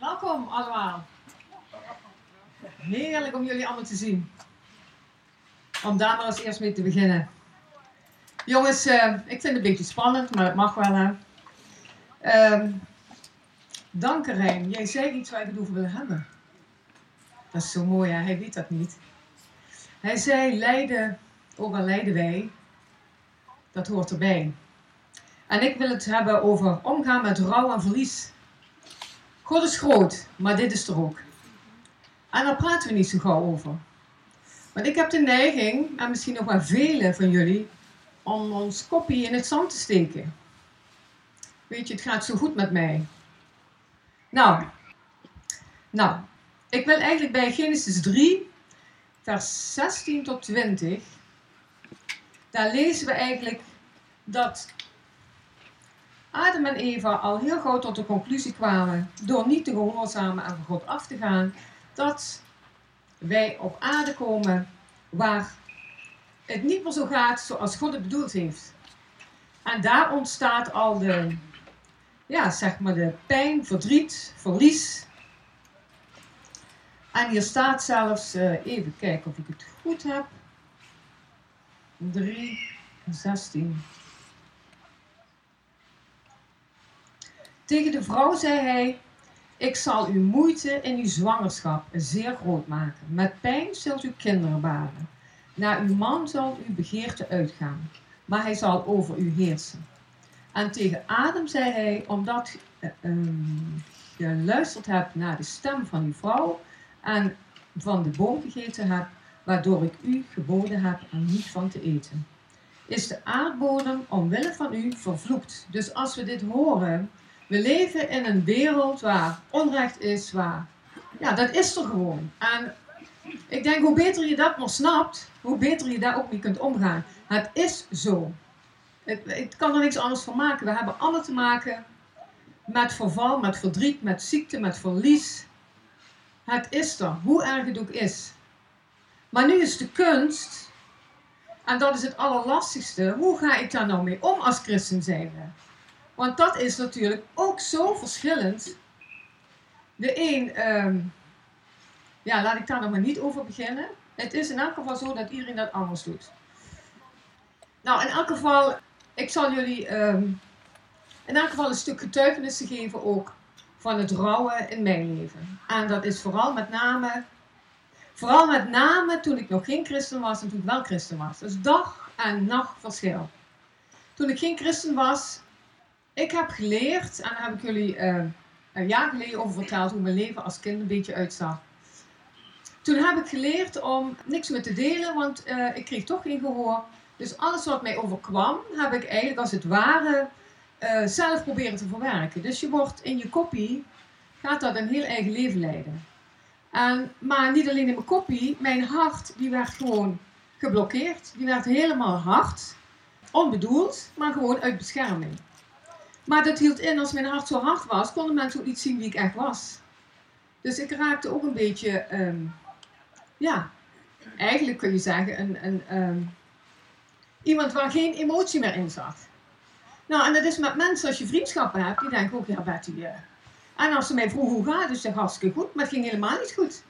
Welkom allemaal. Heerlijk om jullie allemaal te zien. Om daar maar als eerst mee te beginnen. Jongens, eh, ik vind het een beetje spannend, maar het mag wel. Hè. Ehm dank Rijn. Jij zei iets waar ik het over wil hebben. Dat is zo mooi, hè? hij weet dat niet. Hij zei, lijden, ook al lijden wij, dat hoort erbij. En ik wil het hebben over omgaan met rouw en verlies. God is groot, maar dit is er ook. En daar praten we niet zo gauw over. Want ik heb de neiging, en misschien nog wel velen van jullie, om ons kopie in het zand te steken. Weet je, het gaat zo goed met mij. Nou, nou, ik wil eigenlijk bij Genesis 3, vers 16 tot 20, daar lezen we eigenlijk dat Adam en Eva al heel gauw tot de conclusie kwamen, door niet te gehoorzamen en van God af te gaan, dat wij op aarde komen waar het niet meer zo gaat zoals God het bedoeld heeft. En daar ontstaat al de, ja, zeg maar de pijn, verdriet, verlies. En hier staat zelfs, uh, even kijken of ik het goed heb, 3, 16. Tegen de vrouw zei hij, ik zal uw moeite in uw zwangerschap zeer groot maken. Met pijn zult u kinderen baren. Naar uw man zal uw begeerte uitgaan, maar hij zal over u heersen. En tegen Adam zei hij, omdat uh, um, je geluisterd hebt naar de stem van uw vrouw en van de boom gegeten hebt, waardoor ik u geboden heb er niet van te eten. Is de aardbodem omwille van u vervloekt. Dus als we dit horen, we leven in een wereld waar onrecht is, waar. Ja, dat is er gewoon. En ik denk, hoe beter je dat nog snapt, hoe beter je daar ook mee kunt omgaan. Het is zo. Het kan er niks anders van maken. We hebben alle te maken met verval, met verdriet, met ziekte, met verlies. Het is er, hoe erg het ook is. Maar nu is de kunst, en dat is het allerlastigste, hoe ga ik daar nou mee om als christen zijnde? Want dat is natuurlijk ook zo verschillend. De een, um, ja, laat ik daar nog maar niet over beginnen. Het is in elk geval zo dat iedereen dat anders doet. Nou, in elk geval, ik zal jullie um, in elk geval een stuk getuigenissen geven ook van het rouwen in mijn leven. En dat is vooral met name, vooral met name toen ik nog geen christen was en toen ik wel christen was. Dus dag en nacht verschil. Toen ik geen christen was, ik heb geleerd, en daar heb ik jullie uh, een jaar geleden over verteld, hoe mijn leven als kind een beetje uitzag. Toen heb ik geleerd om niks meer te delen, want uh, ik kreeg toch geen gehoor. Dus alles wat mij overkwam, heb ik eigenlijk als het ware uh, zelf proberen te verwerken. Dus je wordt in je kopie, gaat dat een heel eigen leven leiden. En, maar niet alleen in mijn kopie, mijn hart die werd gewoon geblokkeerd. Die werd helemaal hard, onbedoeld, maar gewoon uit bescherming. Maar dat hield in, als mijn hart zo hard was, konden mensen ook niet zien wie ik echt was. Dus ik raakte ook een beetje, um, ja, eigenlijk kun je zeggen, een, een, um, iemand waar geen emotie meer in zat. Nou, en dat is met mensen, als je vriendschappen hebt, die denken ook, ja Betty, uh. en als ze mij vroegen hoe gaat, dus zeg hartstikke goed, maar het ging helemaal niet goed.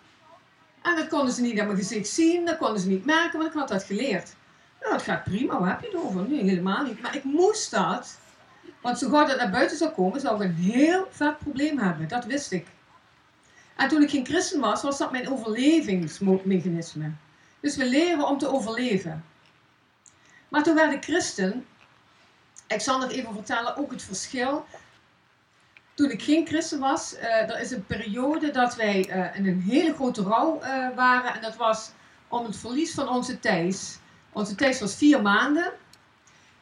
En dat konden ze niet aan mijn gezicht zien, dat konden ze niet merken, want ik had dat geleerd. Nou, het gaat prima, waar heb je het over? Nee, helemaal niet. Maar ik moest dat want zo gauw dat naar buiten zou komen, zou ik een heel vet probleem hebben. Dat wist ik. En toen ik geen christen was, was dat mijn overlevingsmechanisme. Dus we leren om te overleven. Maar toen werd ik christen. Ik zal nog even vertellen, ook het verschil. Toen ik geen christen was, uh, er is een periode dat wij uh, in een hele grote rouw uh, waren. En dat was om het verlies van onze Thijs. Onze Thijs was vier maanden.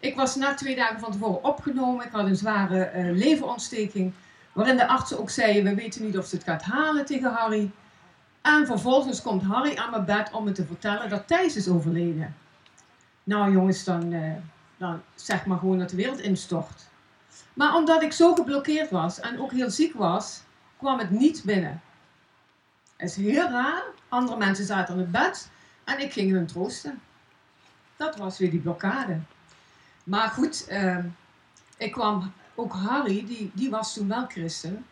Ik was na twee dagen van tevoren opgenomen. Ik had een zware uh, leverontsteking. Waarin de artsen ook zeiden: We weten niet of ze het gaat halen tegen Harry. En vervolgens komt Harry aan mijn bed om me te vertellen dat Thijs is overleden. Nou jongens, dan, uh, dan zeg maar gewoon dat de wereld instort. Maar omdat ik zo geblokkeerd was en ook heel ziek was, kwam het niet binnen. Het is heel raar. Andere mensen zaten in het bed en ik ging hun troosten. Dat was weer die blokkade. Maar goed, ehm, ik kwam, ook Harry, die, die was toen wel christen.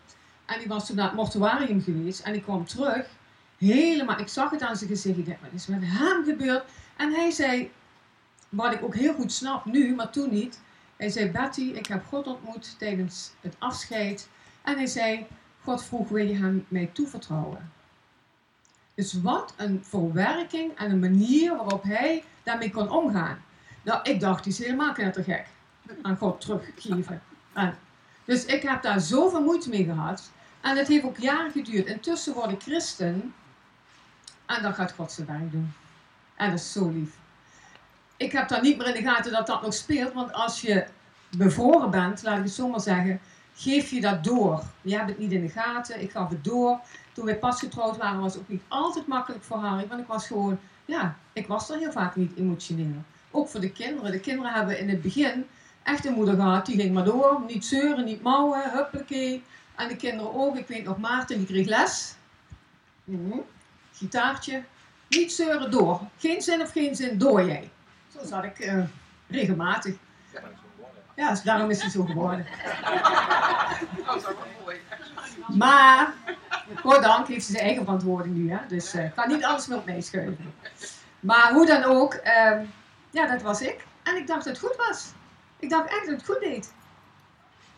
En die was toen naar het mortuarium geweest. En ik kwam terug, helemaal, ik zag het aan zijn gezicht. Ik dacht, wat is met hem gebeurd? En hij zei, wat ik ook heel goed snap nu, maar toen niet. Hij zei, Betty, ik heb God ontmoet tijdens het afscheid. En hij zei, God vroeg, wil je hem mij toevertrouwen? Dus wat een verwerking en een manier waarop hij daarmee kon omgaan. Nou, ik dacht, die is helemaal knettergek. Aan God teruggeven. En, dus ik heb daar zoveel moeite mee gehad. En het heeft ook jaren geduurd. Intussen word ik christen. En dan gaat God zijn werk doen. En dat is zo lief. Ik heb daar niet meer in de gaten dat dat nog speelt. Want als je bevroren bent, laat ik het zo maar zeggen, geef je dat door. Je hebt het niet in de gaten. Ik gaf het door. Toen wij pas getrouwd waren, was het ook niet altijd makkelijk voor Harry. Want ik was gewoon, ja, ik was er heel vaak niet emotioneel. Ook voor de kinderen. De kinderen hebben in het begin echt een moeder gehad. Die ging maar door. Niet zeuren, niet mouwen. Huppakee. En de kinderen ook. Ik weet nog, Maarten die kreeg les. Mm Gitaartje. Niet zeuren, door. Geen zin of geen zin, door jij. Zo zat ik uh, regelmatig. Ja, dus daarom is hij zo geworden. Maar, dank heeft ze zijn eigen verantwoording nu. Hè? Dus ik uh, kan niet alles meer op mij schuiven. Maar hoe dan ook, uh, ja, dat was ik. En ik dacht dat het goed was. Ik dacht echt dat het goed deed.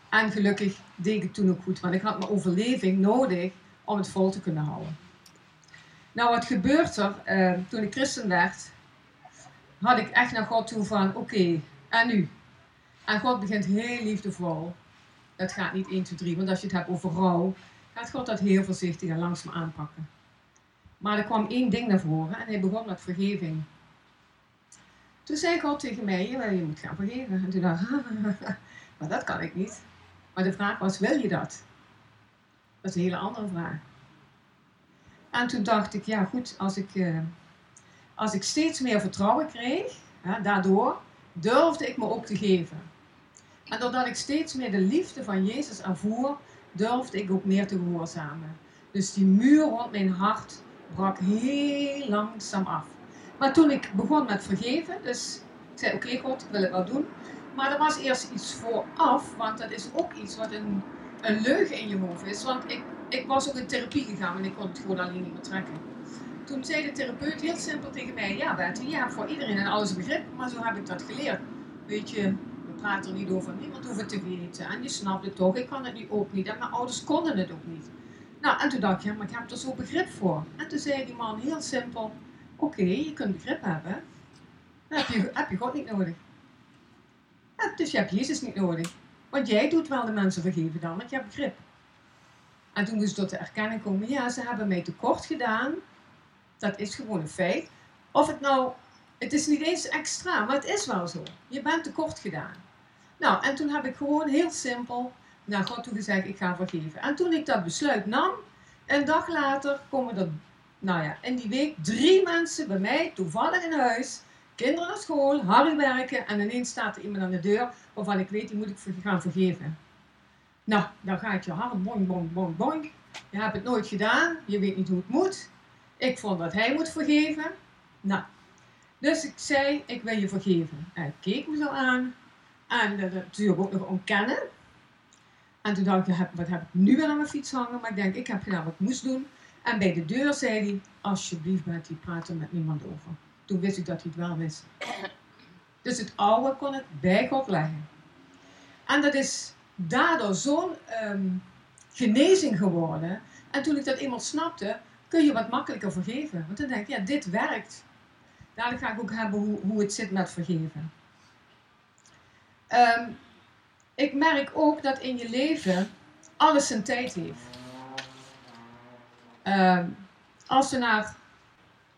En gelukkig deed ik het toen ook goed, want ik had mijn overleving nodig om het vol te kunnen houden. Nou, wat gebeurt er uh, toen ik christen werd? Had ik echt naar God toe van, oké, en nu? En God begint heel liefdevol. Dat gaat niet 1, 2, 3, want als je het hebt over rouw, gaat God dat heel voorzichtig en langzaam aanpakken. Maar er kwam één ding naar voren en hij begon met vergeving. Toen zei God tegen mij, je moet gaan vergeven. En toen dacht ik, maar dat kan ik niet. Maar de vraag was, wil je dat? Dat is een hele andere vraag. En toen dacht ik, ja goed, als ik, uh, als ik steeds meer vertrouwen kreeg, daardoor durfde ik me ook te geven. En doordat ik steeds meer de liefde van Jezus ervoer, durfde ik ook meer te gehoorzamen. Dus die muur rond mijn hart brak heel langzaam af. Maar toen ik begon met vergeven, dus ik zei oké God, ik wil het wel doen. Maar er was eerst iets vooraf, want dat is ook iets wat een, een leugen in je hoofd is. Want ik, ik was ook in therapie gegaan en ik kon het gewoon alleen niet meer trekken. Toen zei de therapeut heel simpel tegen mij, ja Betty, je hebt voor iedereen en alles begrip, maar zo heb ik dat geleerd. Weet je, we praten er niet over, niemand hoeft het te weten. En je snapt het toch, ik kan het nu ook niet. En mijn ouders konden het ook niet. Nou, en toen dacht ik, ja, maar ik heb er zo begrip voor. En toen zei die man heel simpel, oké, je kunt begrip hebben. Dan heb je, God niet nodig. Dus je hebt Jezus niet nodig. Want jij doet wel de mensen vergeven dan, want je hebt begrip. En toen moest ik tot de erkenning komen, ja, ze hebben mij tekort gedaan. Dat is gewoon een feit. Of het nou, het is niet eens extra, maar het is wel zo. Je bent tekort gedaan. Nou, en toen heb ik gewoon heel simpel naar God toe gezegd, ik ga vergeven. En toen ik dat besluit nam, een dag later komen er, nou ja, in die week drie mensen bij mij toevallig in huis. Kinderen naar school, harde werken en ineens staat er iemand aan de deur waarvan ik weet, die moet ik gaan vergeven. Nou, dan gaat je hart boing, boing, boing, boing. Je hebt het nooit gedaan, je weet niet hoe het moet. Ik vond dat hij moet vergeven. Nou, dus ik zei, ik wil je vergeven. Hij keek me zo aan. En dat natuurlijk ook nog ontkennen. En toen dacht ik, wat heb ik nu weer aan mijn fiets hangen? Maar ik denk, ik heb gedaan wat ik moest doen. En bij de deur zei hij, alsjeblieft Betty, praat er met niemand over. Toen wist ik dat hij het wel wist. Dus het oude kon het bij God leggen. En dat is daardoor zo'n um, genezing geworden. En toen ik dat eenmaal snapte, kun je wat makkelijker vergeven. Want dan denk ik, ja, dit werkt. Dadelijk ga ik ook hebben hoe, hoe het zit met vergeven. Um, ik merk ook dat in je leven alles zijn tijd heeft. Uh, als we naar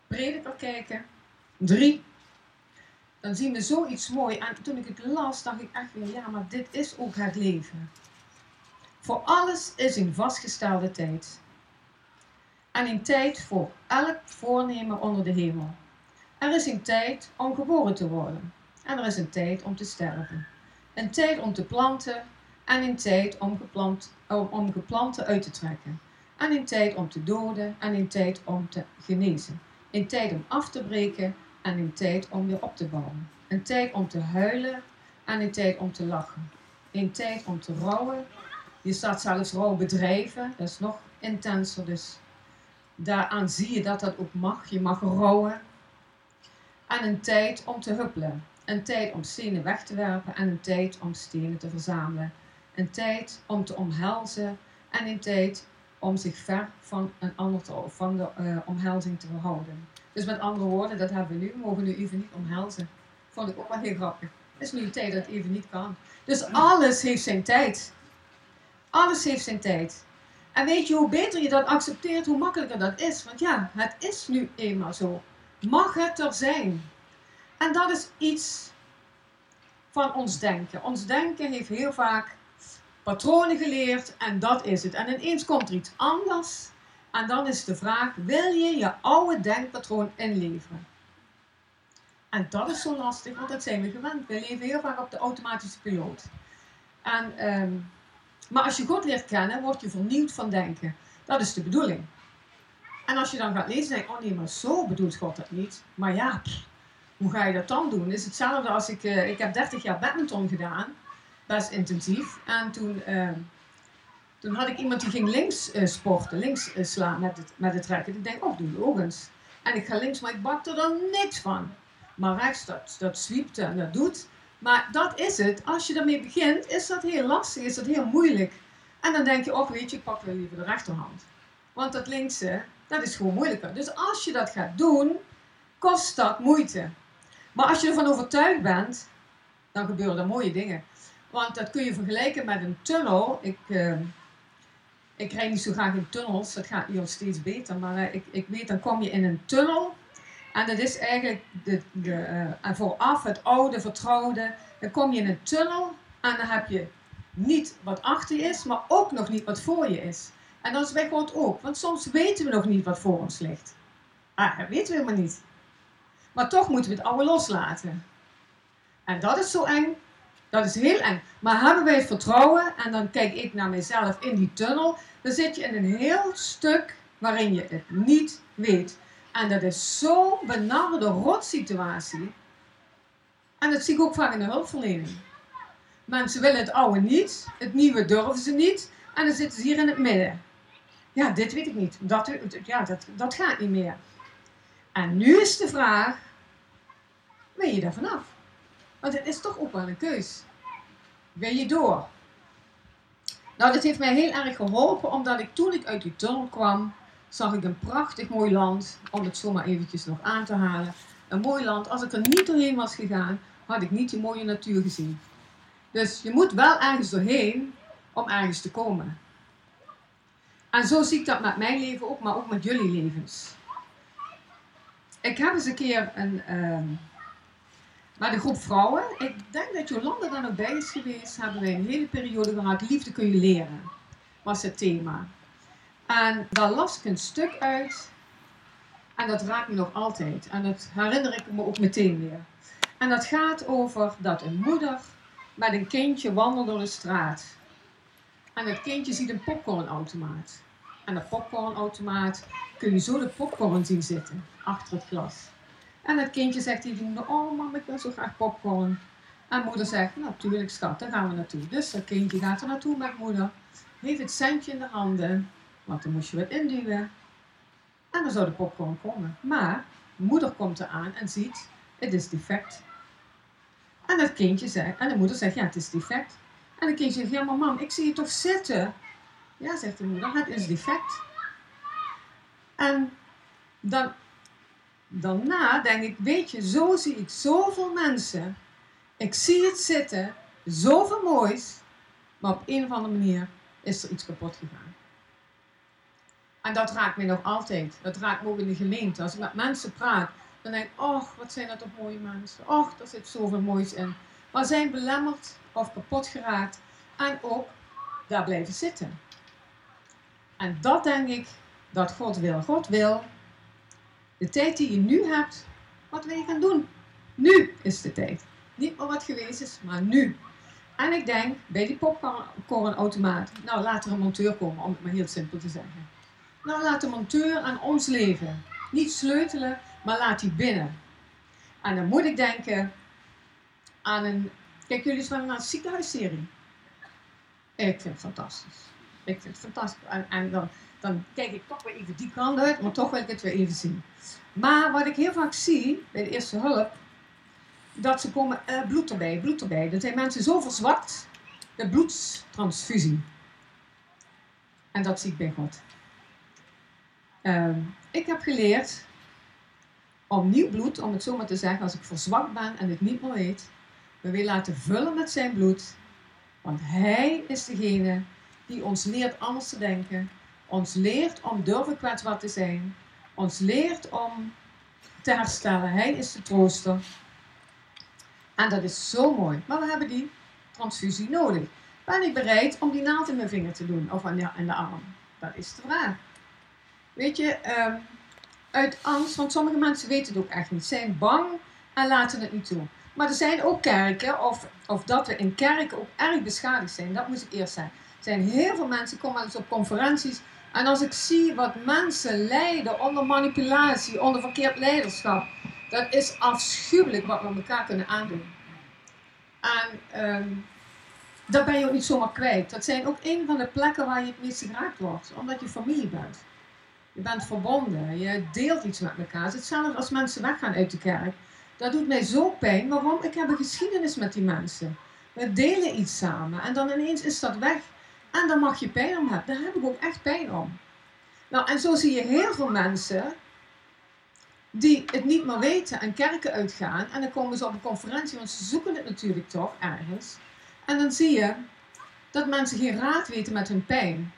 Prediker kijken, drie, dan zien we zoiets mooi. En toen ik het las, dacht ik echt weer, ja, maar dit is ook het leven. Voor alles is een vastgestelde tijd. En een tijd voor elk voornemen onder de hemel. Er is een tijd om geboren te worden. En er is een tijd om te sterven. Een tijd om te planten en een tijd om, geplant, om geplanten uit te trekken. En een tijd om te doden en een tijd om te genezen. Een tijd om af te breken en een tijd om weer op te bouwen. Een tijd om te huilen en een tijd om te lachen. Een tijd om te rouwen. Je staat zelfs rouwbedrijven, dat is nog intenser. Dus daaraan zie je dat dat ook mag. Je mag rouwen. En een tijd om te huppelen. Een tijd om stenen weg te werpen en een tijd om stenen te verzamelen. Een tijd om te omhelzen en een tijd om zich ver van een ander te, van de uh, omhelzing te verhouden. Dus met andere woorden, dat hebben we nu. We mogen nu even niet omhelzen. Vond ik ook wel heel grappig. Het is nu een tijd dat het even niet kan. Dus alles heeft zijn tijd. Alles heeft zijn tijd. En weet je, hoe beter je dat accepteert, hoe makkelijker dat is. Want ja, het is nu eenmaal zo. Mag het er zijn? En dat is iets van ons denken. Ons denken heeft heel vaak patronen geleerd en dat is het. En ineens komt er iets anders. En dan is de vraag, wil je je oude denkpatroon inleveren? En dat is zo lastig, want dat zijn we gewend. We leven heel vaak op de automatische piloot. En, ehm, maar als je God leert kennen, word je vernieuwd van denken. Dat is de bedoeling. En als je dan gaat lezen, denk oh nee, maar zo bedoelt God dat niet. Maar ja, hoe ga je dat dan doen? Is hetzelfde als ik, uh, ik heb 30 jaar badminton gedaan, best intensief. En toen, uh, toen had ik iemand die ging links uh, sporten, links slaan met het, met het trekken. Ik denk, oh, doe je eens. En ik ga links, maar ik bak er dan niks van. Maar rechts, dat, dat zwiept en dat doet. Maar dat is het. Als je daarmee begint, is dat heel lastig, is dat heel moeilijk. En dan denk je, oh weet je, ik pak wel liever de rechterhand. Want dat linkse, dat is gewoon moeilijker. Dus als je dat gaat doen, kost dat moeite. Maar als je ervan overtuigd bent, dan gebeuren er mooie dingen. Want dat kun je vergelijken met een tunnel. Ik, uh, ik rijd niet zo graag in tunnels, dat gaat hier steeds beter. Maar uh, ik, ik weet, dan kom je in een tunnel. En dat is eigenlijk de, de, uh, vooraf het oude, vertrouwde. Dan kom je in een tunnel en dan heb je niet wat achter je is, maar ook nog niet wat voor je is. En dat is bij God ook, want soms weten we nog niet wat voor ons ligt. Ah, dat weten we helemaal niet. Maar toch moeten we het oude loslaten. En dat is zo eng. Dat is heel eng. Maar hebben wij het vertrouwen, en dan kijk ik naar mezelf in die tunnel, dan zit je in een heel stuk waarin je het niet weet. En dat is zo'n benarde rotsituatie. En dat zie ik ook vaak in de hulpverlening. Mensen willen het oude niet, het nieuwe durven ze niet, en dan zitten ze hier in het midden. Ja, dit weet ik niet. Dat, ja, dat, dat gaat niet meer. En nu is de vraag, wil je daar vanaf? Want het is toch ook wel een keus. Wil je door? Nou, dit heeft mij heel erg geholpen, omdat ik toen ik uit die tunnel kwam, zag ik een prachtig mooi land, om het zomaar eventjes nog aan te halen. Een mooi land. Als ik er niet doorheen was gegaan, had ik niet die mooie natuur gezien. Dus je moet wel ergens doorheen om ergens te komen. En zo zie ik dat met mijn leven ook, maar ook met jullie levens. Ik heb eens een keer een, uh, met een groep vrouwen, ik denk dat Jolanda daar nog bij is geweest, hebben wij een hele periode gehad, liefde kun je leren, was het thema. En daar las ik een stuk uit en dat raakt me nog altijd. En dat herinner ik me ook meteen weer. En dat gaat over dat een moeder met een kindje wandelt door de straat. En het kindje ziet een popcornautomaat. En de popcornautomaat kun je zo de popcorn zien zitten, achter het glas. En het kindje zegt tegen moeder, oh mam, ik wil zo graag popcorn. En moeder zegt, natuurlijk schat, daar gaan we naartoe. Dus dat kindje gaat er naartoe met moeder, heeft het centje in de handen, want dan moest je wat induwen. En dan zou de popcorn komen. Maar moeder komt eraan en ziet, het is defect. En het kindje zegt, en de moeder zegt, ja, het is defect. En het kindje zegt, ja, maar mam, ik zie je toch zitten? Ja, zegt de moeder, het is defect. En dan, daarna denk ik, weet je, zo zie ik zoveel mensen. Ik zie het zitten, zoveel moois, maar op een of andere manier is er iets kapot gegaan. En dat raakt me nog altijd. Dat raakt me ook in de gemeente. Als ik met mensen praat, dan denk ik, oh, wat zijn dat toch mooie mensen. Och, er zit zoveel moois in. Maar zijn belemmerd of kapot geraakt en ook daar blijven zitten. En dat denk ik dat God wil. God wil de tijd die je nu hebt, wat wil je gaan doen? Nu is de tijd. Niet meer wat geweest is, maar nu. En ik denk bij die popcornautomaat, nou laat er een monteur komen, om het maar heel simpel te zeggen. Nou laat de monteur aan ons leven. Niet sleutelen, maar laat die binnen. En dan moet ik denken aan een Kijken jullie eens wel naar een ziekenhuisserie? Ik vind het fantastisch. Ik vind het fantastisch. En, dan, kijk ik toch weer even die kant uit, maar toch wil ik het weer even zien. Maar wat ik heel vaak zie bij de eerste hulp, dat ze komen uh, bloed erbij, bloed erbij. Er zijn mensen zo verzwakt, de bloedstransfusie. En dat zie ik bij God. Uh, ik heb geleerd om nieuw bloed, om het zo maar te zeggen, als ik verzwakt ben en het niet meer weet, we weer laten vullen met zijn bloed. Want hij is degene die ons leert anders te denken, ons leert om durven kwetsbaar te zijn, ons leert om te herstellen. Hij is de trooster. En dat is zo mooi. Maar we hebben die transfusie nodig. Ben ik bereid om die naald in mijn vinger te doen of aan de, arm? Dat is de vraag. Weet je, uh, uit angst, want sommige mensen weten het ook echt niet, zijn bang en laten het niet toe. Maar er zijn ook kerken, of, of dat we in kerken ook erg beschadigd zijn, dat moet ik eerst zeggen. Er zijn heel veel mensen, ik kom op conferenties, en als ik zie wat mensen lijden onder manipulatie, onder verkeerd leiderschap, dat is afschuwelijk wat we elkaar kunnen aandoen. En um, dat ben je ook niet zomaar kwijt. Dat zijn ook een van de plekken waar je het meest geraakt wordt, omdat je familie bent. Je bent verbonden, je deelt iets met elkaar. Hetzelfde als mensen weggaan uit de kerk. Dat doet mij zo pijn. Waarom? Ik heb een geschiedenis met die mensen. We delen iets samen en dan ineens is dat weg. En dan mag je pijn om hebben. Daar heb ik ook echt pijn om. Nou, en zo zie je heel veel mensen die het niet meer weten en kerken uitgaan. En dan komen ze op een conferentie, want ze zoeken het natuurlijk toch ergens. En dan zie je dat mensen geen raad weten met hun pijn.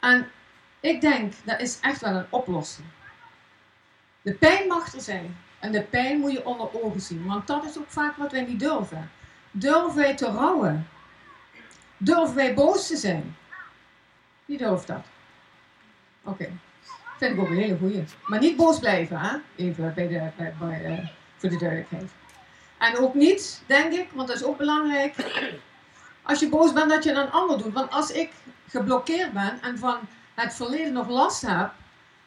En ik denk, dat is echt wel een oplossing. De pijn mag er zijn. En de pijn moet je onder ogen zien. Want dat is ook vaak wat wij niet durven. Durven wij te rouwen? Durven wij boos te zijn? Wie durft dat? Oké. Okay. Vind ik ook een hele goeie. Maar niet boos blijven, hè? Even bij de, bij, bij, uh, voor de duidelijkheid. En ook niet, denk ik, want dat is ook belangrijk, als je boos bent dat je een ander doet. Want als ik geblokkeerd ben en van het verleden nog last heb,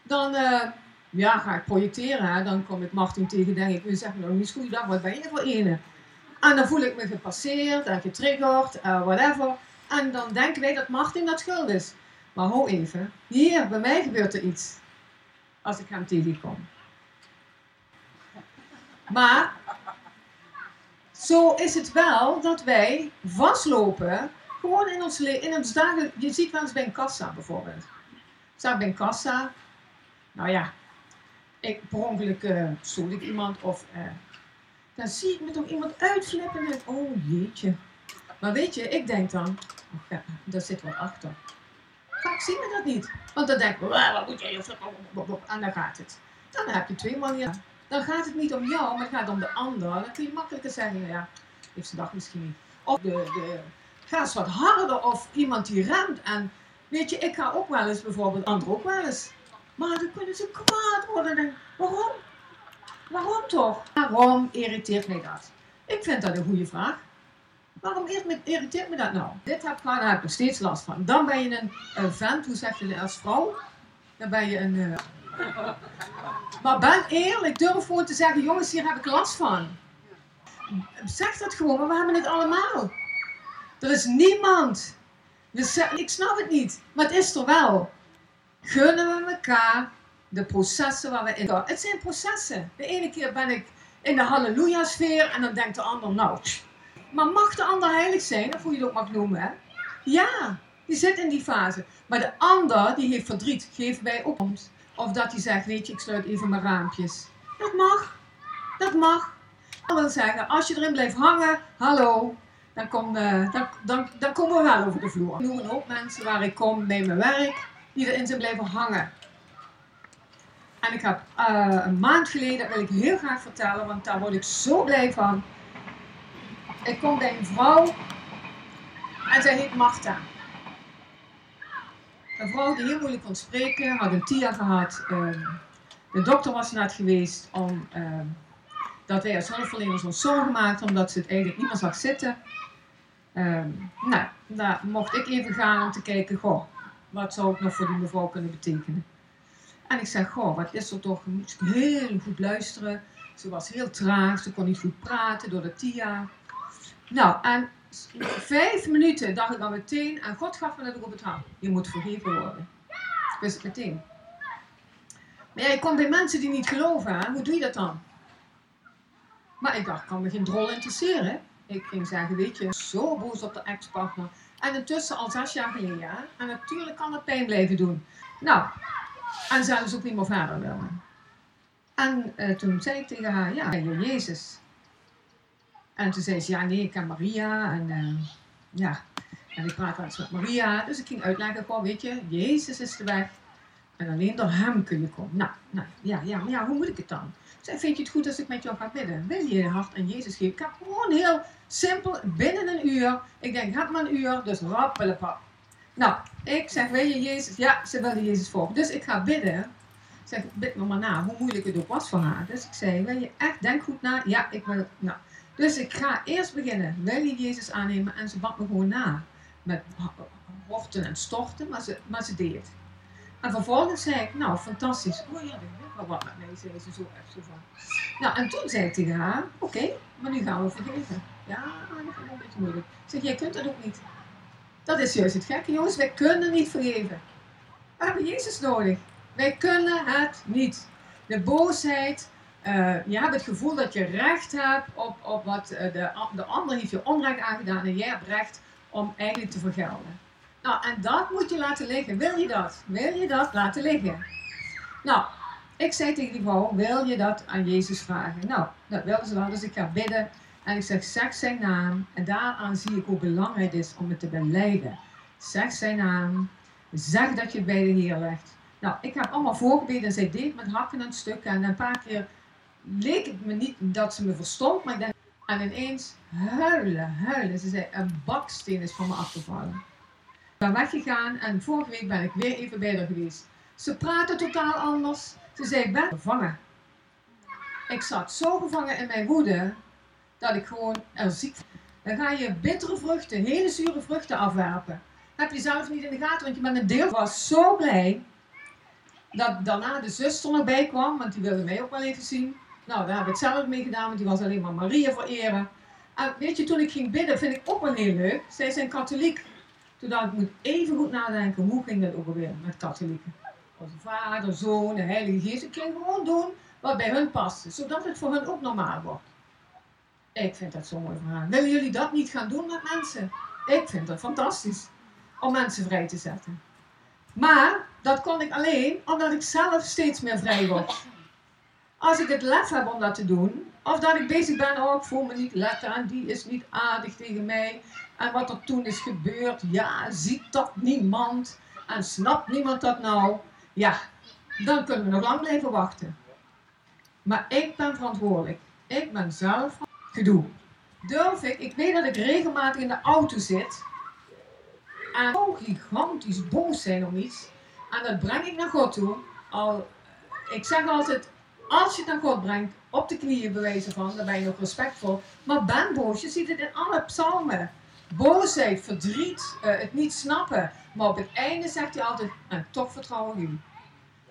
dan uh, ja, ga ik projecteren. Dan kom ik Martin tegen, denk ik, me nog niet goeiedag, wat ben je voor ene? En dan voel ik me gepasseerd en getriggerd, uh, whatever. En dan denken wij dat Martin dat schuld is. Maar hou even, hier, bij mij gebeurt er iets. Als ik hem tegenkom. Maar zo is het wel dat wij vastlopen, gewoon in ons, in ons dagen. Je ziet wel eens bij een kassa bijvoorbeeld. Sta bij een kassa, nou ja, ik per ongeluk uh, ik iemand of uh, dan zie ik me toch iemand uitflippen en oh jeetje. Maar weet je, ik denk dan, oh ja, daar zit wat achter. Vaak zien we dat niet. Want dan denk ik, wat moet jij? En dan gaat het. Dan heb je twee manieren. Dan gaat het niet om jou, maar het gaat om de ander. Dan kun je makkelijker zeggen, ja, heeft ze dag misschien niet. Of de, de, ga eens wat harder of iemand die remt. En weet je, ik ga ook wel eens bijvoorbeeld, anderen ook wel eens. Maar dan kunnen ze kwaad worden. En, waarom? Waarom toch? Waarom irriteert mij dat? Ik vind dat een goede vraag. Waarom irriteert me dat nou? Dit heb daar heb ik nog steeds last van. Dan ben je een, vent, hoe zeg je dat als vrouw? Dan ben je een... Uh... Maar ben eerlijk, durf gewoon te zeggen, jongens, hier heb ik last van. Zeg dat gewoon, maar we hebben het allemaal. Er is niemand. ik snap het niet, maar het is er wel. Gunnen we elkaar de processen waar we in. Het zijn processen. De ene keer ben ik in de halleluja-sfeer en dan denkt de ander, nou, maar mag de ander heilig zijn, of hoe je het ook mag noemen, hè? Ja, die zit in die fase. Maar de ander, die heeft verdriet, geeft bij opkomst. Of dat hij zegt, weet je, ik sluit even mijn raampjes. Dat mag. Dat mag. Dat wil zeggen, als je erin blijft hangen, hallo, dan, kom, uh, dan, dan, dan komen we wel over de vloer. Ik noem een hoop mensen waar ik kom bij mijn werk, die erin zijn blijven hangen. En ik heb uh, een maand geleden, dat wil ik heel graag vertellen, want daar word ik zo blij van. Ik kom bij een vrouw en zij heet Marta. Een vrouw die heel moeilijk kon spreken, had een TIA gehad. Ehm, de dokter was net geweest om ehm, dat wij als hulpverleners ons zorgen maakten omdat ze het eigenlijk niet meer zag zitten. Um, nou, daar mocht ik even gaan om te kijken, goh, wat zou ik nog voor die mevrouw kunnen betekenen. En ik zeg, goh, wat is er toch, moest heel goed luisteren. Ze was heel traag, ze kon niet goed praten door de TIA. Nou, en vijf minuten dacht ik dan meteen, en God gaf me dat ook op het hart. Je moet vergeven worden. Ik wist het meteen. Maar ja, je komt bij mensen die niet geloven, hoe doe je dat dan? Maar ik dacht, kan me geen drol interesseren. Ik ging zeggen, weet je, zo boos op de ex-partner. En intussen al zes jaar geleden. Hè? En natuurlijk kan het pijn blijven doen. Nou, en zelfs ook niet meer verder willen. En uh, toen zei ik tegen haar, ja, je Jezus? En toen zei ze, ja nee, ik ken Maria. En uh, ja, en ik praat wel eens met Maria. Dus ik ging uitleggen, gewoon, weet je, Jezus is de weg. En alleen door hem kun je komen. Nou, nou ja, ja, maar ja, hoe moet ik het dan? Zei, vind je het goed als ik met jou ga bidden? Wil je je hart aan Jezus geven? Ik heb gewoon heel simpel, binnen een uur. Ik denk, heb maar een uur, dus rappelepap. Nou, ik zeg, wil je Jezus? Ja, ze wilde Jezus volgen. Dus ik ga bidden. Ik zeg, bid me maar na, hoe moeilijk het ook was voor haar. Dus ik zei, wil je echt, denk goed na? Ja, ik wil, nou. Dus ik ga eerst beginnen. Wil je Jezus aannemen? En ze bad me gewoon na. Met horten en storten, maar ze, maar ze deed het. En vervolgens zei ik, nou, fantastisch. Oh ja, maar wat met mij, zei ze zo echt van. Nou, en toen zei ik tegen haar, oké, maar nu gaan we vergeven. Ja, dat vind ik een beetje moeilijk. Ik zeg, jij kunt dat ook niet. Dat is juist het gekke, jongens. Wij kunnen niet vergeven. We hebben Jezus nodig. Wij kunnen het niet. De boosheid, uh, je hebt het gevoel dat je recht hebt op, op wat uh, de, de ander heeft je onrecht aangedaan en jij hebt recht om eigenlijk te vergelden. Nou, en dat moet je laten liggen. Wil je dat? Wil je dat laten liggen? Nou, ik zei tegen die vrouw, wil je dat aan Jezus vragen? Nou, dat wilde ze wel, dus ik ga bidden. En ik zeg, zeg zijn naam. En daaraan zie ik hoe belangrijk het is om het te beleiden. Zeg zijn naam. Zeg dat je het bij de Heer legt. Nou, ik heb allemaal voorgebeden en zij deed met hakken en stukken. En een paar keer leek het me niet dat ze me verstond, maar ik denk... En ineens huilen, huilen. Ze zei, een baksteen is van me afgevallen. Ik ben weggegaan en vorige week ben ik weer even bij haar geweest. Ze praten totaal anders. Ze zei, ik ben gevangen. Ik zat zo gevangen in mijn woede, dat ik gewoon er ziek Dan ga je bittere vruchten, hele zure vruchten afwerpen. Heb je zelf niet in de gaten, want je bent een deel. Ik was zo blij dat daarna de zuster nog bij kwam, want die wilde mij ook wel even zien. Nou, daar heb ik zelf mee gedaan, want die was alleen maar Maria vereren. En weet je, toen ik ging bidden, vind ik ook wel heel leuk. Zij zijn katholiek. Toen dacht ik, ik moet even goed nadenken, hoe ging dat ook alweer met katholieken? Onze vader, zoon, de heilige geest. Ik ging gewoon doen wat bij hun paste, zodat het voor hun ook normaal wordt. Ik vind dat zo'n mooi verhaal. Willen jullie dat niet gaan doen met mensen? Ik vind dat fantastisch. Om mensen vrij te zetten. Maar dat kon ik alleen omdat ik zelf steeds meer vrij word. Als ik het lef heb om dat te doen, of dat ik bezig ben, oh ik voel me niet lekker en die is niet aardig tegen mij. En wat er toen is gebeurd, ja, ziet dat niemand? En snapt niemand dat nou? Ja, dan kunnen we nog lang blijven wachten. Maar ik ben verantwoordelijk. Ik ben zelf gedoe. Durf ik, ik weet dat ik regelmatig in de auto zit en zo gigantisch boos zijn om iets. En dat breng ik naar God toe. Al, ik zeg altijd, als je het naar God brengt, op de knieën bewijzen van, dan ben je nog respectvol. Maar ben boos, je ziet het in alle psalmen. Boosheid, verdriet, uh, het niet snappen. Maar op het einde zegt hij altijd, en toch vertrouw ik.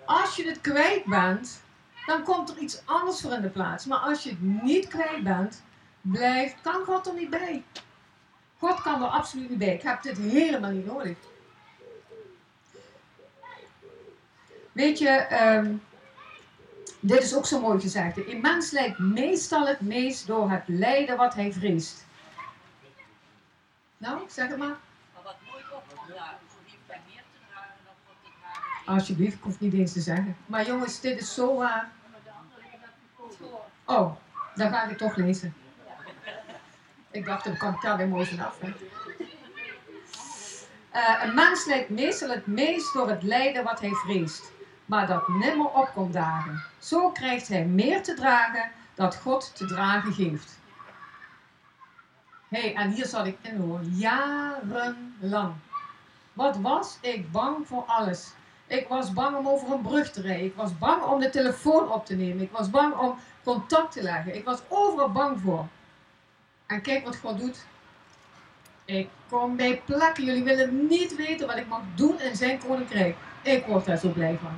Als je het kwijt bent, dan komt er iets anders voor in de plaats. Maar als je het niet kwijt bent, blijft, kan God er niet bij. God kan er absoluut niet bij. Ik heb dit helemaal niet nodig. Weet je, um, dit is ook zo mooi gezegd. Een mens lijkt meestal het meest door het lijden wat hij vreest. Nou, zeg het maar. Maar wat nooit opgedragen, verliefd bij meer te dragen dan God te dragen. Alsjeblieft, ik hoef niet eens te zeggen. Maar jongens, dit is zo waar. Oh, dan ga ik toch lezen. Ik dacht, dan ik daar weer mooi vanaf. Uh, een mens lijkt meestal het meest door het lijden wat hij vreest, maar dat nimmer opkomt dagen. Zo krijgt hij meer te dragen dat God te dragen geeft. Hey, en hier zat ik in hoor, jarenlang. Wat was ik bang voor alles. Ik was bang om over een brug te rijden. Ik was bang om de telefoon op te nemen. Ik was bang om contact te leggen. Ik was overal bang voor. En kijk wat God doet. Ik kom bij plekken. Jullie willen niet weten wat ik mag doen in zijn koninkrijk. Ik word daar zo blij van.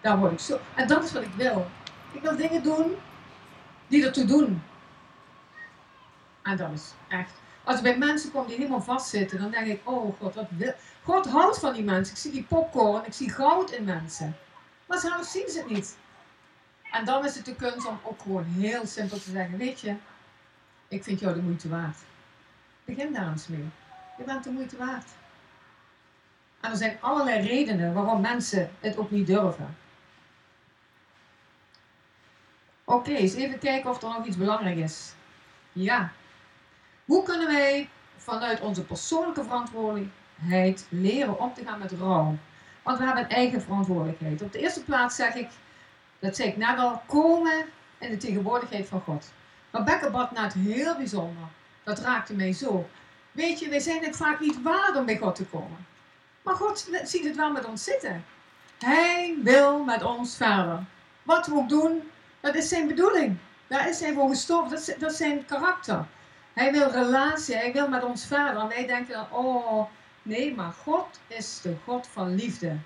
Daar word ik zo. En dat is wat ik wil. Ik wil dingen doen die ertoe doen. En dat is echt. Als ik bij mensen kom die helemaal vastzitten, dan denk ik, oh God, wat wil. God houdt van die mensen. Ik zie die popcorn, ik zie goud in mensen. Maar zelf zien ze het niet. En dan is het de kunst om ook gewoon heel simpel te zeggen, weet je, ik vind jou de moeite waard. Begin daar eens mee. Je bent de moeite waard. En er zijn allerlei redenen waarom mensen het ook niet durven. Oké, eens even kijken of er nog iets belangrijk is. Ja. Hoe kunnen wij vanuit onze persoonlijke verantwoordelijkheid leren om te gaan met rouw? Want we hebben een eigen verantwoordelijkheid. Op de eerste plaats zeg ik, dat zei ik net al, komen in de tegenwoordigheid van God. Bad net heel bijzonder. Dat raakte mij zo. Weet je, wij zijn het vaak niet waard om bij God te komen. Maar God ziet het wel met ons zitten. Hij wil met ons verder. Wat we ook doen, dat is zijn bedoeling. Daar is hij voor gestorven. Dat is, dat zijn karakter. Hij wil relatie. Hij wil met ons verder. En wij denken dan, oh, nee, maar God is de God van liefde.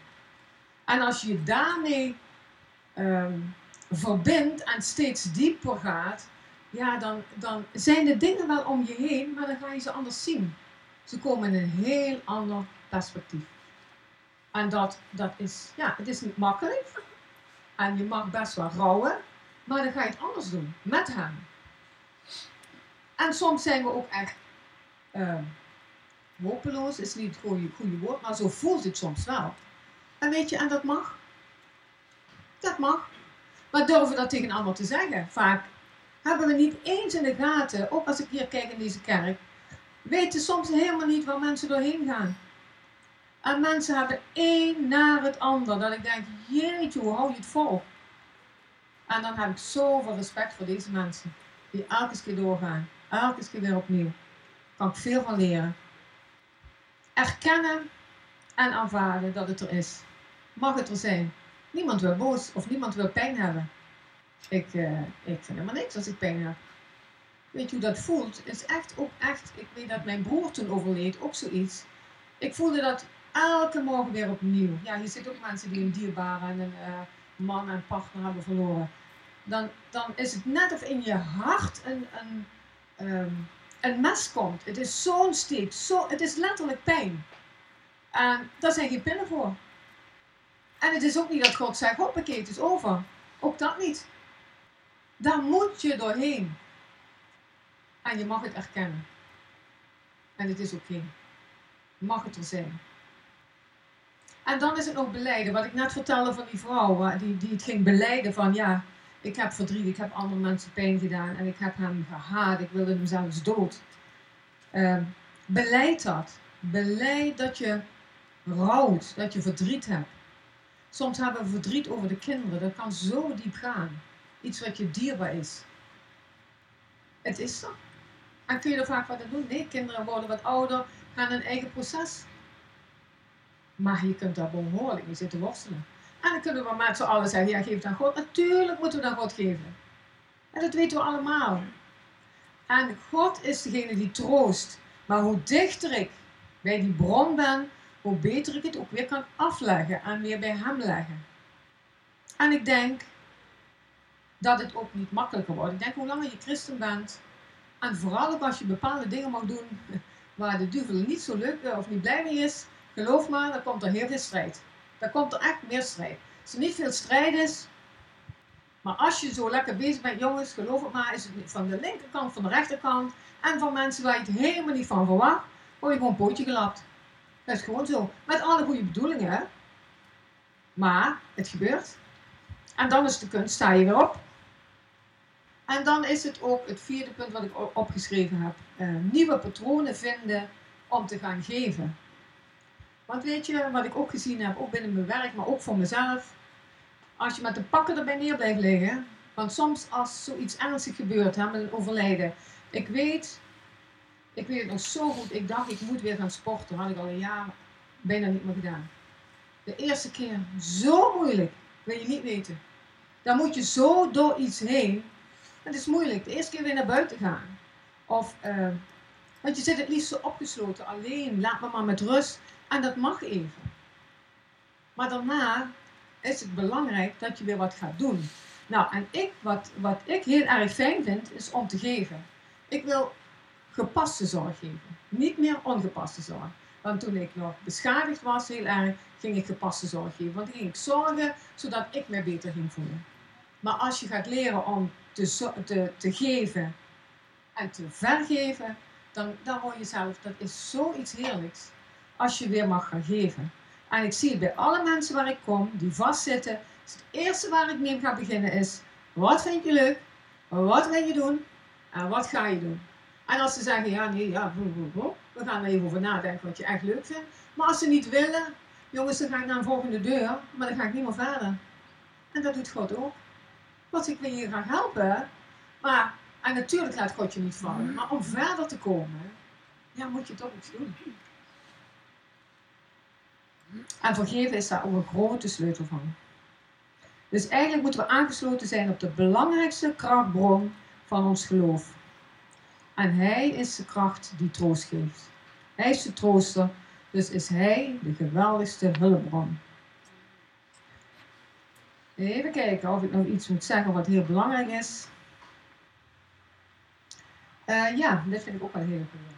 En als je daarmee um, verbindt en steeds dieper gaat, ja, dan, dan zijn de dingen wel om je heen, maar dan ga je ze anders zien. Ze komen in een heel ander perspectief. En dat, dat is, ja, het is niet makkelijk. En je mag best wel rouwen, maar dan ga je het anders doen, met hem. En soms zijn we ook echt uh, hopeloos, is niet het goede, goede woord, maar zo voelt het soms wel. En weet je, en dat mag. Dat mag. Maar durven dat tegen allemaal te zeggen? Vaak hebben we niet eens in de gaten, ook als ik hier kijk in deze kerk, weten soms helemaal niet waar mensen doorheen gaan. En mensen hebben één naar het ander, dat ik denk, jeetje, hoe hou je het vol? En dan heb ik zoveel respect voor deze mensen, die elke keer doorgaan, elke keer weer opnieuw. Kan ik veel van leren. Erkennen en aanvaarden dat het er is. Mag het er zijn. Niemand wil boos of niemand wil pijn hebben. Ik, uh, ik vind helemaal niks als ik pijn heb. Weet je hoe dat voelt? Het is echt ook echt. Ik weet dat mijn broer toen overleed, ook zoiets. Ik voelde dat elke morgen weer opnieuw. Ja, je ziet ook mensen die een dierbare en een uh, man en partner hebben verloren. Dan, dan is het net of in je hart een, een, um, een mes komt. Het is zo'n steek. Zo, het is letterlijk pijn. En daar zijn geen pillen voor. En het is ook niet dat God zegt, hoppakee, het is over. Ook dat niet. Daar moet je doorheen. En je mag het erkennen. En het is oké. Mag het er zijn. En dan is het nog beleiden. Wat ik net vertelde van die vrouw, die, die het ging beleiden van ja, ik heb verdriet, ik heb andere mensen pijn gedaan en ik heb hem gehaat, ik wilde hem zelfs dood. Uh, beleid dat. Beleid dat je rouwt, dat je verdriet hebt. Soms hebben we verdriet over de kinderen, dat kan zo diep gaan. Iets wat je dierbaar is. Het is zo. En kun je er vaak wat aan doen? Nee, kinderen worden wat ouder, gaan een eigen proces. Maar je kunt daar behoorlijk mee zitten worstelen. En dan kunnen we met z'n allen zeggen, ja geef het aan God. Natuurlijk moeten we dan God geven. En dat weten we allemaal. En God is degene die troost. Maar hoe dichter ik bij die bron ben, hoe beter ik het ook weer kan afleggen en weer bij Hem leggen. En ik denk dat het ook niet makkelijker wordt. Ik denk hoe langer je christen bent, en vooral ook als je bepaalde dingen mag doen waar de duivel niet zo leuk of niet blij mee is, geloof maar, dan komt er heel veel strijd. Dan komt er echt meer strijd. Als er niet veel strijd is, maar als je zo lekker bezig bent, jongens, geloof het maar, is het van de linkerkant, van de rechterkant en van mensen waar je het helemaal niet van verwacht, word je gewoon een pootje gelapt. Dat is gewoon zo. Met alle goede bedoelingen. Maar het gebeurt. En dan is de kunst, sta je weer op. En dan is het ook het vierde punt wat ik opgeschreven heb. Uh, nieuwe patronen vinden om te gaan geven. Want weet je, wat ik ook gezien heb, ook binnen mijn werk, maar ook voor mezelf. Als je met de pakken erbij neer blijft liggen. Want soms als zoiets ernstig gebeurt, hè, met een overlijden. Ik weet, ik weet het nog zo goed. Ik dacht, ik moet weer gaan sporten. had ik al een jaar bijna niet meer gedaan. De eerste keer zo moeilijk. Wil je niet weten. Dan moet je zo door iets heen. Het is moeilijk. De eerste keer weer naar buiten gaan. Of, uh, want je zit het liefst zo opgesloten. Alleen, laat me maar met rust. En dat mag even. Maar daarna is het belangrijk dat je weer wat gaat doen. Nou, en ik, wat, wat ik heel erg fijn vind, is om te geven. Ik wil gepaste zorg geven. Niet meer ongepaste zorg. Want toen ik nog beschadigd was, heel erg, ging ik gepaste zorg geven. Want ging ik zorgen zodat ik me beter ging voelen. Maar als je gaat leren om te, te, geven en te vergeven, dan, dan hoor je zelf, dat is zoiets heerlijks. Als je weer mag gaan geven. En ik zie het bij alle mensen waar ik kom, die vastzitten. het eerste waar ik mee ga beginnen is, wat vind je leuk? Wat wil je doen? En wat ga je doen? En als ze zeggen, ja, nee, ja, we gaan er even over nadenken wat je echt leuk vindt. Maar als ze niet willen, jongens, dan ga ik naar een volgende deur, maar dan ga ik niet meer verder. En dat doet God ook. Want ik wil je graag helpen, maar, en natuurlijk laat God je niet vallen, maar om verder te komen, ja, moet je toch iets doen. En vergeven is daar ook een grote sleutel van. Dus eigenlijk moeten we aangesloten zijn op de belangrijkste krachtbron van ons geloof. En Hij is de kracht die troost geeft. Hij is de trooster, dus is Hij de geweldigste hulpbron. Even kijken of ik nog iets moet zeggen wat heel belangrijk is. Uh, ja, dit vind ik ook wel heel goed.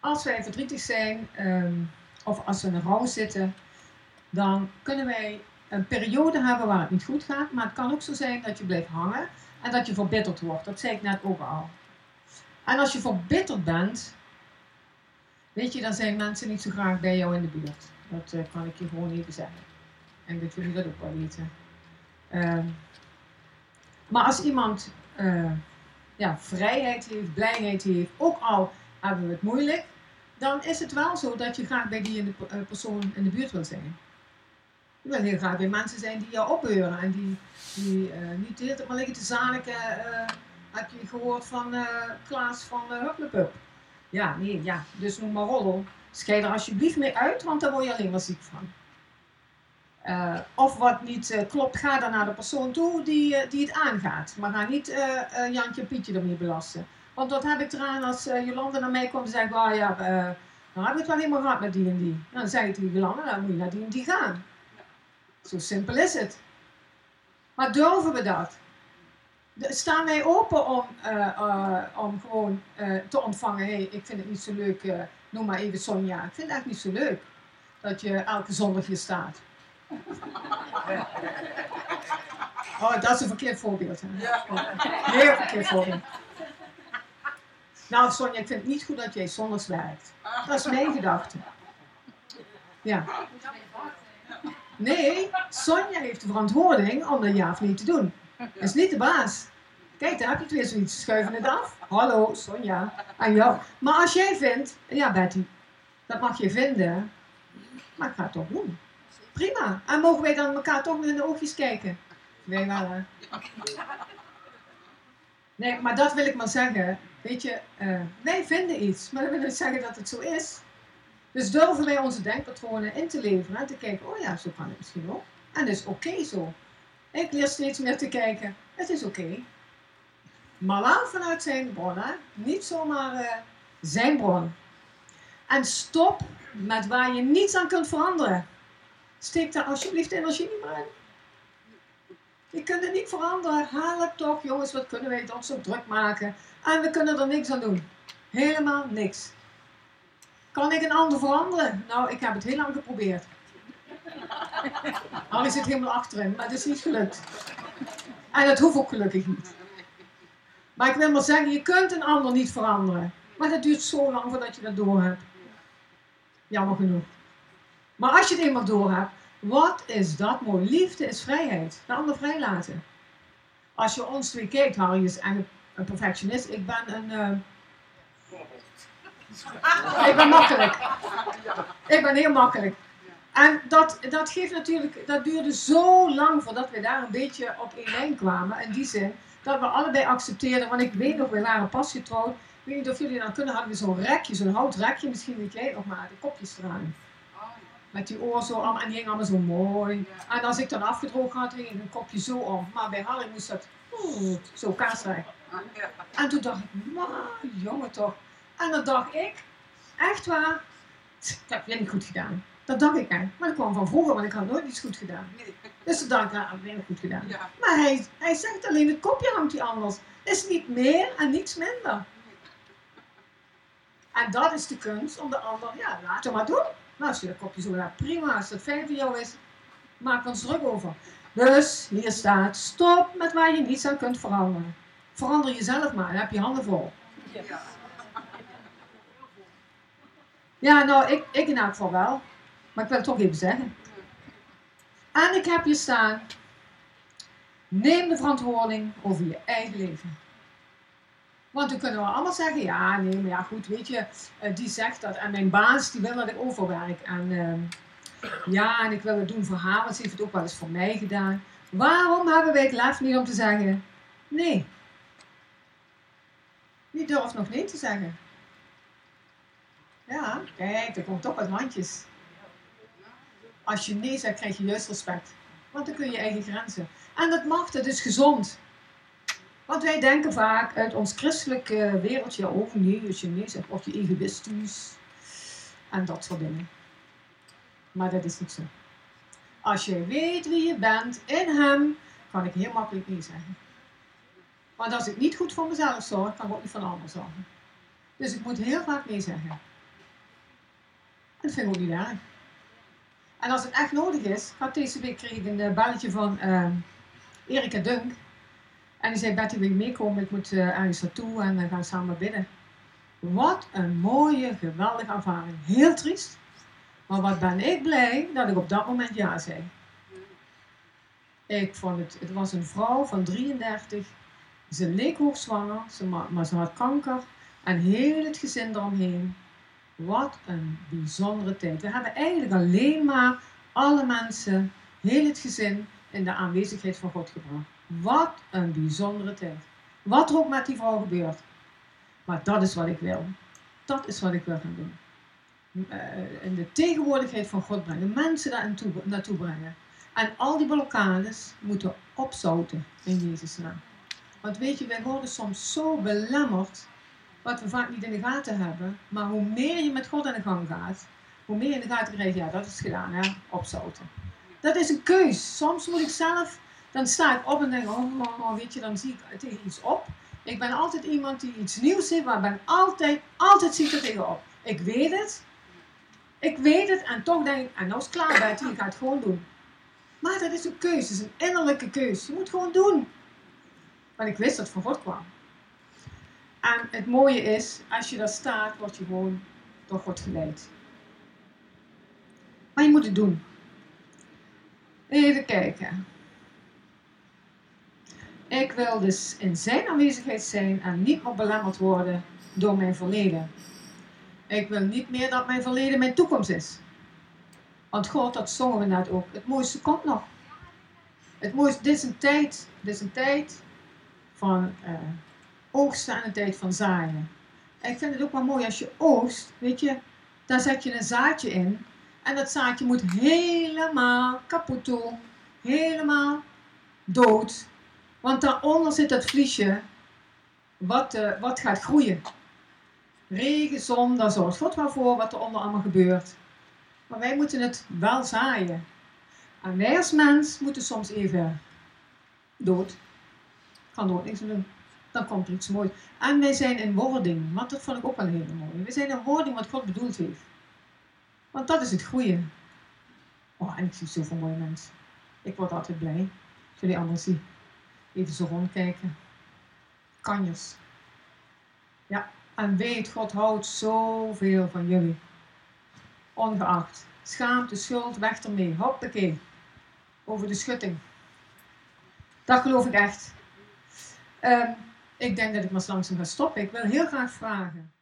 Als wij verdrietig zijn um, of als we in een rouw zitten, dan kunnen wij een periode hebben waar het niet goed gaat. Maar het kan ook zo zijn dat je blijft hangen en dat je verbitterd wordt. Dat zei ik net ook al. En als je verbitterd bent, weet je, dan zijn mensen niet zo graag bij jou in de buurt. Dat uh, kan ik je gewoon even zeggen. En dat jullie dat ook wel weten. Uh, maar als iemand uh, ja, vrijheid heeft, blijheid heeft, ook al hebben we het moeilijk, dan is het wel zo dat je graag bij die uh, persoon in de buurt wil zijn. Je wil heel graag bij mensen zijn die jou opbeuren en die, die uh, niet de maar liggen te zaniken. Heb je gehoord van uh, Klaas van uh? Ja, nee, ja. Dus noem maar roddel. Scheid er alsjeblieft mee uit, want daar word je alleen maar ziek van. Uh, of wat niet klopt, ga dan naar de persoon toe die, die het aangaat. Maar ga niet Jantje en Pietje ermee belasten. Want wat heb ik eraan als Jolanda naar mij komt en zegt, oh ja, nou heb ik het wel helemaal gehad met die en die. Nou, dan zeg ik tegen Jolanda, dan moet je naar die en die gaan. Zo simpel is het. Maar durven we dat? Staan wij open om, om gewoon te ontvangen, hey, ik vind het niet zo leuk, noem maar even Sonja. Ik vind het echt niet zo leuk dat je elke zondag hier staat. Oh, dat is een verkeerd voorbeeld. Hè? Ja. Heel verkeerd voorbeeld. Nou, Sonja, ik vind het niet goed dat jij zondags werkt. Dat is mijn gedachte. Ja. Nee, Sonja heeft de verantwoording om dat ja of niet te doen. Dat is niet de baas. Kijk, daar heb je het weer zoiets. Schuiven het af. Hallo, Sonja. Aan jou. Maar als jij vindt, ja Betty, dat mag je vinden. Maar ik ga het toch doen. Prima. En mogen wij dan elkaar toch in de oogjes kijken? Wij wel? Nee, maar dat wil ik maar zeggen. Weet je, uh, wij vinden iets, maar dat wil niet zeggen dat het zo is. Dus durven wij onze denkpatronen in te leveren en te kijken, oh ja, zo kan het misschien ook. En dat is oké zo. Ik leer steeds meer te kijken, het is oké. Maar wel vanuit zijn bron, niet zomaar uh, zijn bron. En stop met waar je niets aan kunt veranderen. Steek daar alsjeblieft energie in. Je kunt het niet veranderen. Haal het toch, jongens, wat kunnen wij toch zo druk maken? En we kunnen er niks aan doen. Helemaal niks. Kan ik een ander veranderen? Nou, ik heb het heel lang geprobeerd. Al is het helemaal achterin, maar het is niet gelukt. En dat hoeft ook gelukkig niet. Maar ik wil maar zeggen, je kunt een ander niet veranderen. Maar dat duurt zo lang voordat je dat door hebt. Jammer genoeg. Maar als je het eenmaal door hebt, wat is dat mooi? Liefde is vrijheid. De ander vrijlaten. Als je ons twee kijkt, Harry is een, een perfectionist. Ik ben een... Uh, ik ben makkelijk. Ik ben heel makkelijk. En dat, dat geeft natuurlijk, dat duurde zo lang voordat we daar een beetje op één lijn kwamen. In die zin dat we allebei accepteerden, want ik weet nog, we waren pas getrouwd. Ik weet niet of jullie dan kunnen, hadden we zo'n rekje, zo'n houtrekje, misschien weet jij nog maar, de kopjes eraan. Met die oor zo om en die hing allemaal zo mooi. En als ik dan afgedroogd had, hing een kopje zo om. Maar bij Harry moest dat zo kaasrijk. En toen dacht ik, maar jongen toch. En dan dacht ik, echt waar, dat heb je niet goed gedaan. Dat dacht ik echt. Maar dat kwam van vroeger, want ik had nooit iets goed gedaan. Dus toen dacht ik, nou, ik goed gedaan. Maar hij, hij zegt alleen, het kopje hangt hij anders. Is niet meer en niets minder. En dat is de kunst om de ander, ja, laat hem maar doen. Nou, als je dat kopje zo prima. Als dat fijn voor jou is, maak ons druk over. Dus hier staat, stop met waar je niets aan kunt veranderen. Verander jezelf maar, dan heb je handen vol. Ja, nou, ik, ik in elk geval wel. Maar ik wil het toch even zeggen. En ik heb je staan, neem de verantwoording over je eigen leven. Want dan kunnen we allemaal zeggen, ja, nee, maar ja, goed, weet je, eh, die zegt dat. En mijn baas, die wil dat ik overwerk. En ehm, ja, en ik wil het doen voor haar, want ze heeft het ook wel eens voor mij gedaan. Waarom hebben wij het lef niet om te zeggen, nee. Wie durft nog nee te zeggen? Ja, kijk, er komt toch wat handjes. Als je nee zegt, krijg je juist respect. Want dan kun je je eigen grenzen. En dat mag, dat is gezond. Want wij denken vaak uit ons christelijke wereldje, oh nee, als je nee zegt, word je egoïstisch. En dat soort dingen. Maar dat is niet zo. Als je weet wie je bent in hem, kan ik heel makkelijk nee zeggen. Want als ik niet goed voor mezelf zorg, kan ik niet van anderen zorgen. Dus ik moet heel vaak nee zeggen. En dat vind ik ook niet erg. En als het echt nodig is, gaat deze week kreeg ik een belletje van uh, Erika Dunk. En die zei, Betty wil je meekomen? Ik moet uh, ergens naartoe en dan gaan we samen bidden. Wat een mooie, geweldige ervaring. Heel triest. Maar wat ben ik blij dat ik op dat moment ja zei. Ik vond het, het was een vrouw van 33. Ze leek hoogzwanger, ze, maar ze had kanker. En heel het gezin eromheen. Wat een bijzondere tijd. We hebben eigenlijk alleen maar alle mensen, heel het gezin, in de aanwezigheid van God gebracht. Wat een bijzondere tijd. Wat er ook met die vrouw gebeurt. Maar dat is wat ik wil. Dat is wat ik wil gaan doen. Uh, in de tegenwoordigheid van God brengen. Mensen daar naartoe brengen. En al die blokkades moeten opzouten in Jezus' naam. Want weet je, wij worden soms zo belemmerd wat we vaak niet in de gaten hebben. Maar hoe meer je met God aan de gang gaat, hoe meer je in de gaten krijgt, ja, dat is gedaan, hè, opzouten. Dat is een keus. Soms moet ik zelf, dan sta ik op en denk, oh, oh weet je, dan zie ik tegen iets op. Ik ben altijd iemand die iets nieuws ziet, maar ben altijd, altijd zie ik er tegenop. Ik weet het, ik weet het en toch denk ik, en nou is het klaar bij je gaat het gewoon doen. Maar dat is een keuze, het is een innerlijke keuze. Je moet gewoon doen. Want ik wist dat het van God kwam. En het mooie is, als je daar staat, word je gewoon door God geleid. Maar je moet het doen. Even kijken. Ik wil dus in zijn aanwezigheid zijn en niet meer belemmerd worden door mijn verleden. Ik wil niet meer dat mijn verleden mijn toekomst is. Want God, dat zongen we net ook. Het mooiste komt nog. Het mooiste, dit is een tijd, dit is een tijd van uh, oogsten en een tijd van zaaien. En ik vind het ook wel mooi als je oogst, weet je, daar zet je een zaadje in. En dat zaadje moet helemaal kapot helemaal dood. Want daaronder zit dat vliesje wat, uh, wat gaat groeien. Regen, zon, daar zorgt God wel voor wat er onder allemaal gebeurt. Maar wij moeten het wel zaaien. En wij als mens moeten soms even dood. Kan er ook niks doen. Dan komt er iets moois. En wij zijn in wording, want dat vond ik ook wel heel mooi. We zijn in wording wat God bedoeld heeft. Want dat is het goede. Oh, en ik zie zoveel mooie mensen. Ik word altijd blij als jullie anderen zie. Even zo rondkijken. Kanjers. Ja, en weet, God houdt zoveel van jullie. Ongeacht. Schaamte, schuld, weg ermee. Hoppakee. Over de schutting. Dat geloof ik echt. Um, ik denk dat ik maar langzaam ga stoppen. Ik wil heel graag vragen.